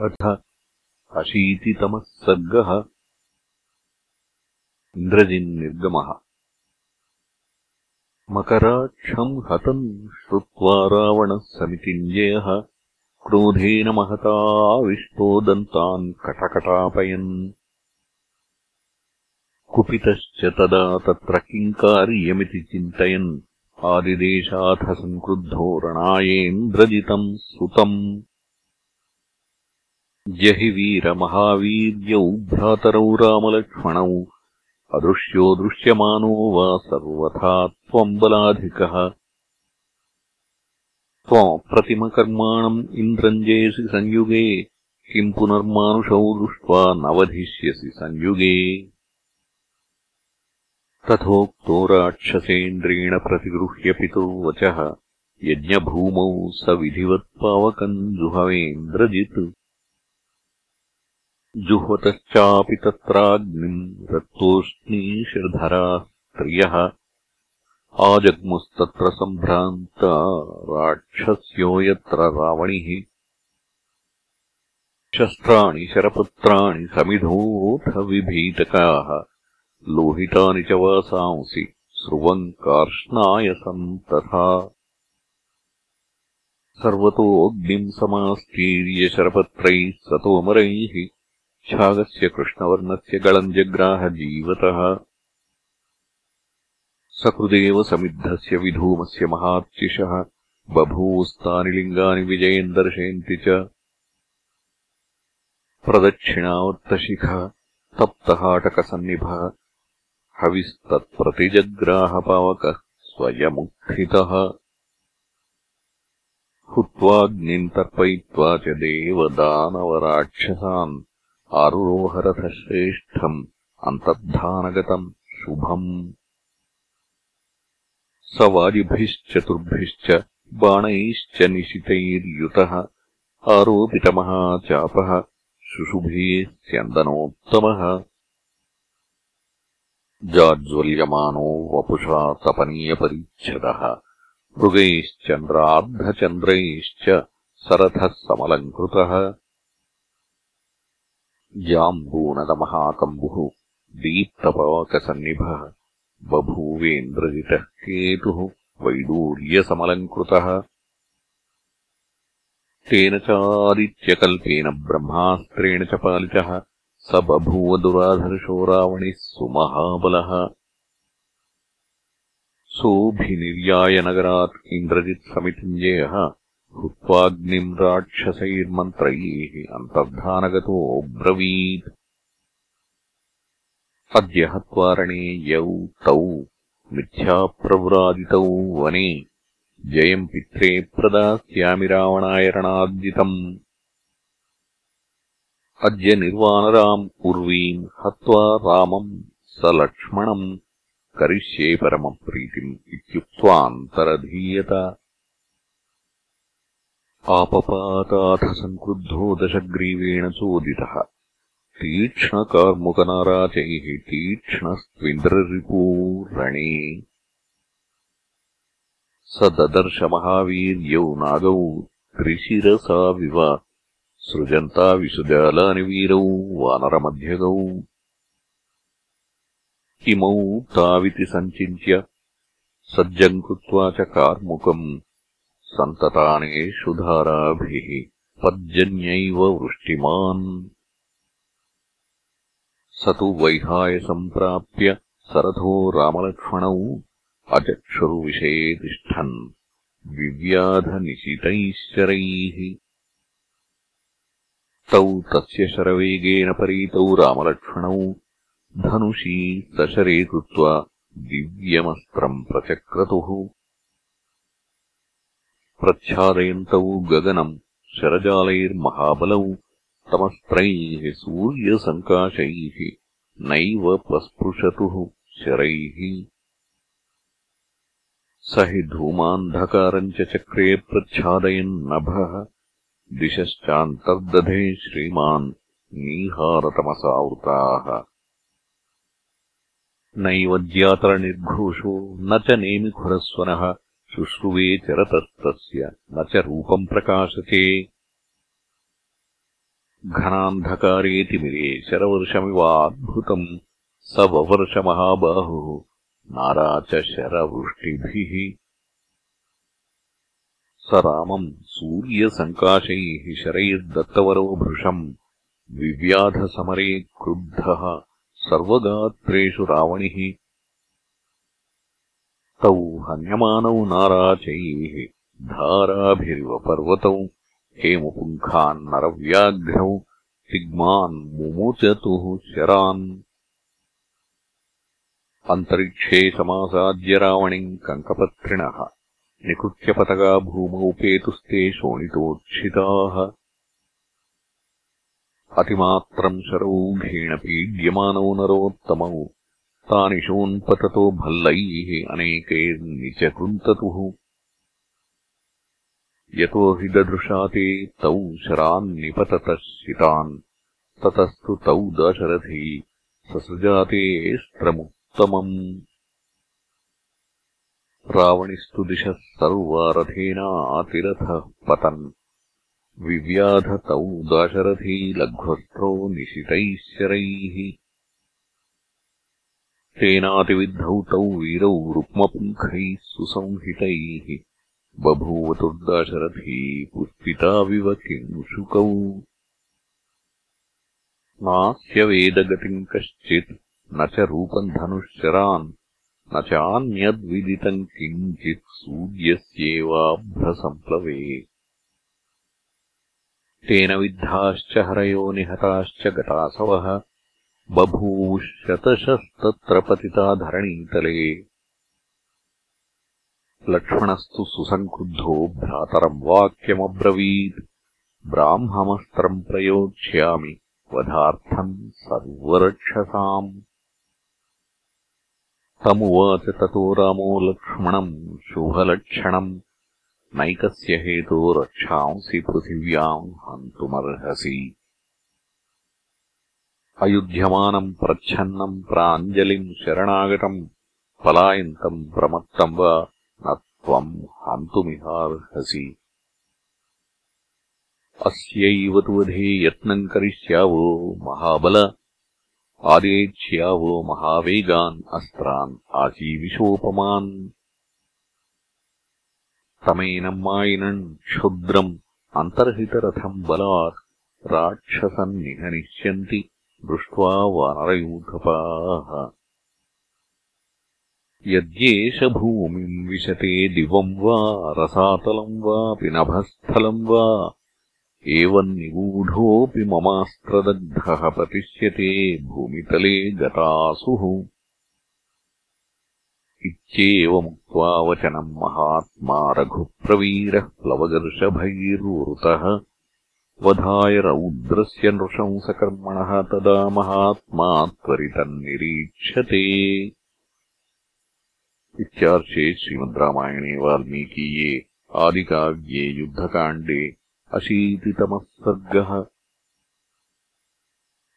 अथ अशीतितमः सर्गः। इन्द्रजिन्निर्गमः मकराक्षम् हतम् श्रुत्वा रावणः समितिञ्जयः। क्रोधेन महताविष्टो दन्तान् कटकटापयन्। कुपितश्च तदा तत्र किम् कार्यमिति चिन्तयन्। आदिदेशाथ सङ्क्रुद्धो रणायेन्द्रजितम् सुतम् जहि वीरमहावीर्यौ भ्रातरौ रामलक्ष्मणौ अदृश्यो दृश्यमानो वा सर्वथा त्वम् बलाधिकः। त्वमप्रतिमकर्माणम् इन्द्रञ्जयसि संयुगे किम् पुनर्मानुषौ दृष्ट्वा न वधिष्यसि संयुगे। तथोक्तो राक्षसेन्द्रेण प्रतिगृह्य पितुर्वचः यज्ञभूमौ स विधिवत्पावकम् जुहवेन्द्रजित् जुह्वतश्चापि तत्राग्निम् रक्तोष्णीषधरा स्त्रियः। आजग्मुस्तत्र सम्भ्रान्ता राक्षस्यो यत्र रावणिः। शस्त्राणि शरपुत्राणि समिधोऽथ विभीतकाः लोहितानि च वासांसि स्रुवम् कार्ष्णायसम् तथा सर्वतोऽग्निम् समास्तीर्यशरपत्रैः सतोमरैः छागस्य कृष्णवर्णस्य गलम् जग्राह जीवतः। सकृदेव समिद्धस्य विधूमस्य महार्चिषः। बभूवस्तानि लिङ्गानि विजयम् दर्शयन्ति च। प्रदक्षिणावर्तशिखः तप्तहाटकसन्निभः। हविस्तत्प्रतिजग्राहपावकः स्वयमुत्थितः। हुत्वाग्निम् तर्पयित्वा च देवदानवराक्षसान् आरुरोहरथश्रेष्ठम् अन्तर्धानगतम् शुभम्। स वाजिभिश्चतुर्भिश्च बाणैश्च निशितैर्युतः आरोपितमहाचापः शुशुभे स्यन्दनोत्तमः जाज्वल्यमानो वपुषा तपनीयपरिच्छदः। मृगैश्चन्द्रार्धचन्द्रैश्च सरथः समलङ्कृतः जाम्बूनदमहाकम्बुः दीप्तपाकसन्निभः बभूवेन्द्रजितः केतुः वैडूर्यसमलङ्कृतः। तेन चादित्यकल्पेन ब्रह्मास्त्रेण च पालितः स बभूव दुराधर्षो रावणिः सुमहाबलः। सोऽभिनिर्यायनगरात् इन्द्रजित्समितिञ्जयः हुत्वाग्निम् राक्षसैर्मन्त्रैः अन्तर्धानगतोऽब्रवीत् अद्य हत्वारणे यौ तौ मिथ्याप्रव्राजितौ वने। जयम् पित्रे प्रदास्यामि रावणाय रणार्जितम् अद्य निर्वानराम् उर्वीम् हत्वा रामम् स लक्ष्मणम् करिष्ये परमप्रीतिम् इत्युक्त्वान्तरधीयत आपपाताथ सङ्क्रुद्धो दशग्रीवेण चोदितः। तीक्ष्णकार्मुकनाराचैः तीक्ष्णस्त्विन्द्ररिपू रणे स ददर्शमहावीर्यौ नागौ त्रिशिरसाविव सृजन्ता विसुजालानि वीरौ वानरमध्यगौ। इमौ ताविति सञ्चिन्त्य सज्जम् कृत्वा च कार्मुकम् सन्ततानेषु धाराभिः पर्जन्यैव वृष्टिमान्। स तु वैहायसम्प्राप्य सरथो रामलक्ष्मणौ अचक्षुर्विषये तिष्ठन्। विव्याधनिशितैश्चरैः। तौ तस्य शरवेगेन परीतौ रामलक्ष्मणौ धनुषी सशरे कृत्वा दिव्यमस्त्रम् प्रचक्रतुः प्रच्छादयन्तौ गगनम् शरजालैर्महाबलौ तमस्त्रैः सूर्यसङ्काशैः नैव प्रस्पृशतुः शरैः। स हि धूमान्धकारम् च चक्रे प्रच्छादयन्नभः दिशश्चान्तर्दधे श्रीमान् नीहारतमसावृताः। नैव ज्यातरनिर्घोषो न च नेमिखुरस्वनः शुश्रुवे चरतस्तस्य न च रूपम् प्रकाशते। घनान्धकारेतिमिरे शरवर्षमिवाद्भुतम् स ववर्षमहाबाहुः नाराचशरवृष्टिभिः। स रामम् सूर्यसङ्काशैः शरैर्दत्तवरो भृशम् विव्याधसमरे क्रुद्धः सर्वगात्रेषु रावणिः तौ हन्यमानौ नाराचैः धाराभिरिव पर्वतौ हेमुपुङ्खान्नरव्याघ्रौ तिग्मान् मुमुचतुः शरान्। अन्तरिक्षे समासाद्य रावणिम् कङ्कपत्रिणः निकृत्यपतगा भूमौ पेतुस्ते शोणितोत्क्षिताः अतिमात्रम् शरौघेण पीड्यमानौ नरोत्तमौ तानि शोन्पततो भल्लैः अनेकैर्निचकृन्ततुः। यतो हि ददृशा ते तौ शरान्निपततः शितान् ततस्तु तौ दाशरथी ससृजातेऽस्त्रमुक् रावणिस्तु दिशः सर्वारथेनातिरथः पतन्। विव्याधतौ दाशरथी लघ्वस्त्रो निशितैः शरैः तेनातिविद्धौ तौ वीरौ रुक्मपुङ्खैः सुसंहितैः बभूवतुर्दाशरथी पुष्पिताविव किंशुकौ। नास्य वेदगतिम् कश्चित् न च रूपम् धनुःशरान् न चान्यद्विदितम् किञ्चित् सूर्यस्येवाभ्रसम्प्लवे तेन विद्धाश्च हरयो निहताश्च गतासवः बभूवुः पतिता धरणीतले। लक्ष्मणस्तु सुसङ्क्रुद्धो भ्रातरम् वाक्यमब्रवीत्। ब्राह्ममस्त्रम् प्रयोक्ष्यामि वधार्थम् सर्वरक्षसाम्। तमुवाच ततो रामो लक्ष्मणम् शुभलक्षणम् नैकस्य हेतो रक्षांसि पृथिव्याम् हन्तुमर्हसि अयुध्यमानम् प्रच्छन्नम् प्राञ्जलिम् शरणागतम् पलायन्तम् प्रमत्तम् वा न त्वम् हन्तुमिहार्हसि। अस्यैव तु वधे यत्नम् करिष्यावो महाबल आदेक्ष्यावो महावेगान् अस्त्रान् आजीविषोपमान्। तमेनम् मायिनम् क्षुद्रम् अन्तर्हितरथम् बलात् राक्षसम् निहनिष्यन्ति दृष्ट्वा वानरयूथपाः यद्येष भूमिम् विशते दिवम् वा रसातलम् वापि नभस्थलम् वा एवम् निगूढोऽपि ममास्त्रदग्धः प्रतिष्यते भूमितले गतासुः। इत्येवमुक्त्वा वचनम् महात्मा रघुप्रवीरः प्लवगर्षभैर्वृतः वधाय रौद्रस्य नृशंसकर्मणः तदा महात्मा त्वरितम् निरीक्षते इत्यार्षे श्रीमद् रामायणे वाल्मीकीये आदिकाव्ये युद्धकाण्डे अशीतितमः सर्गः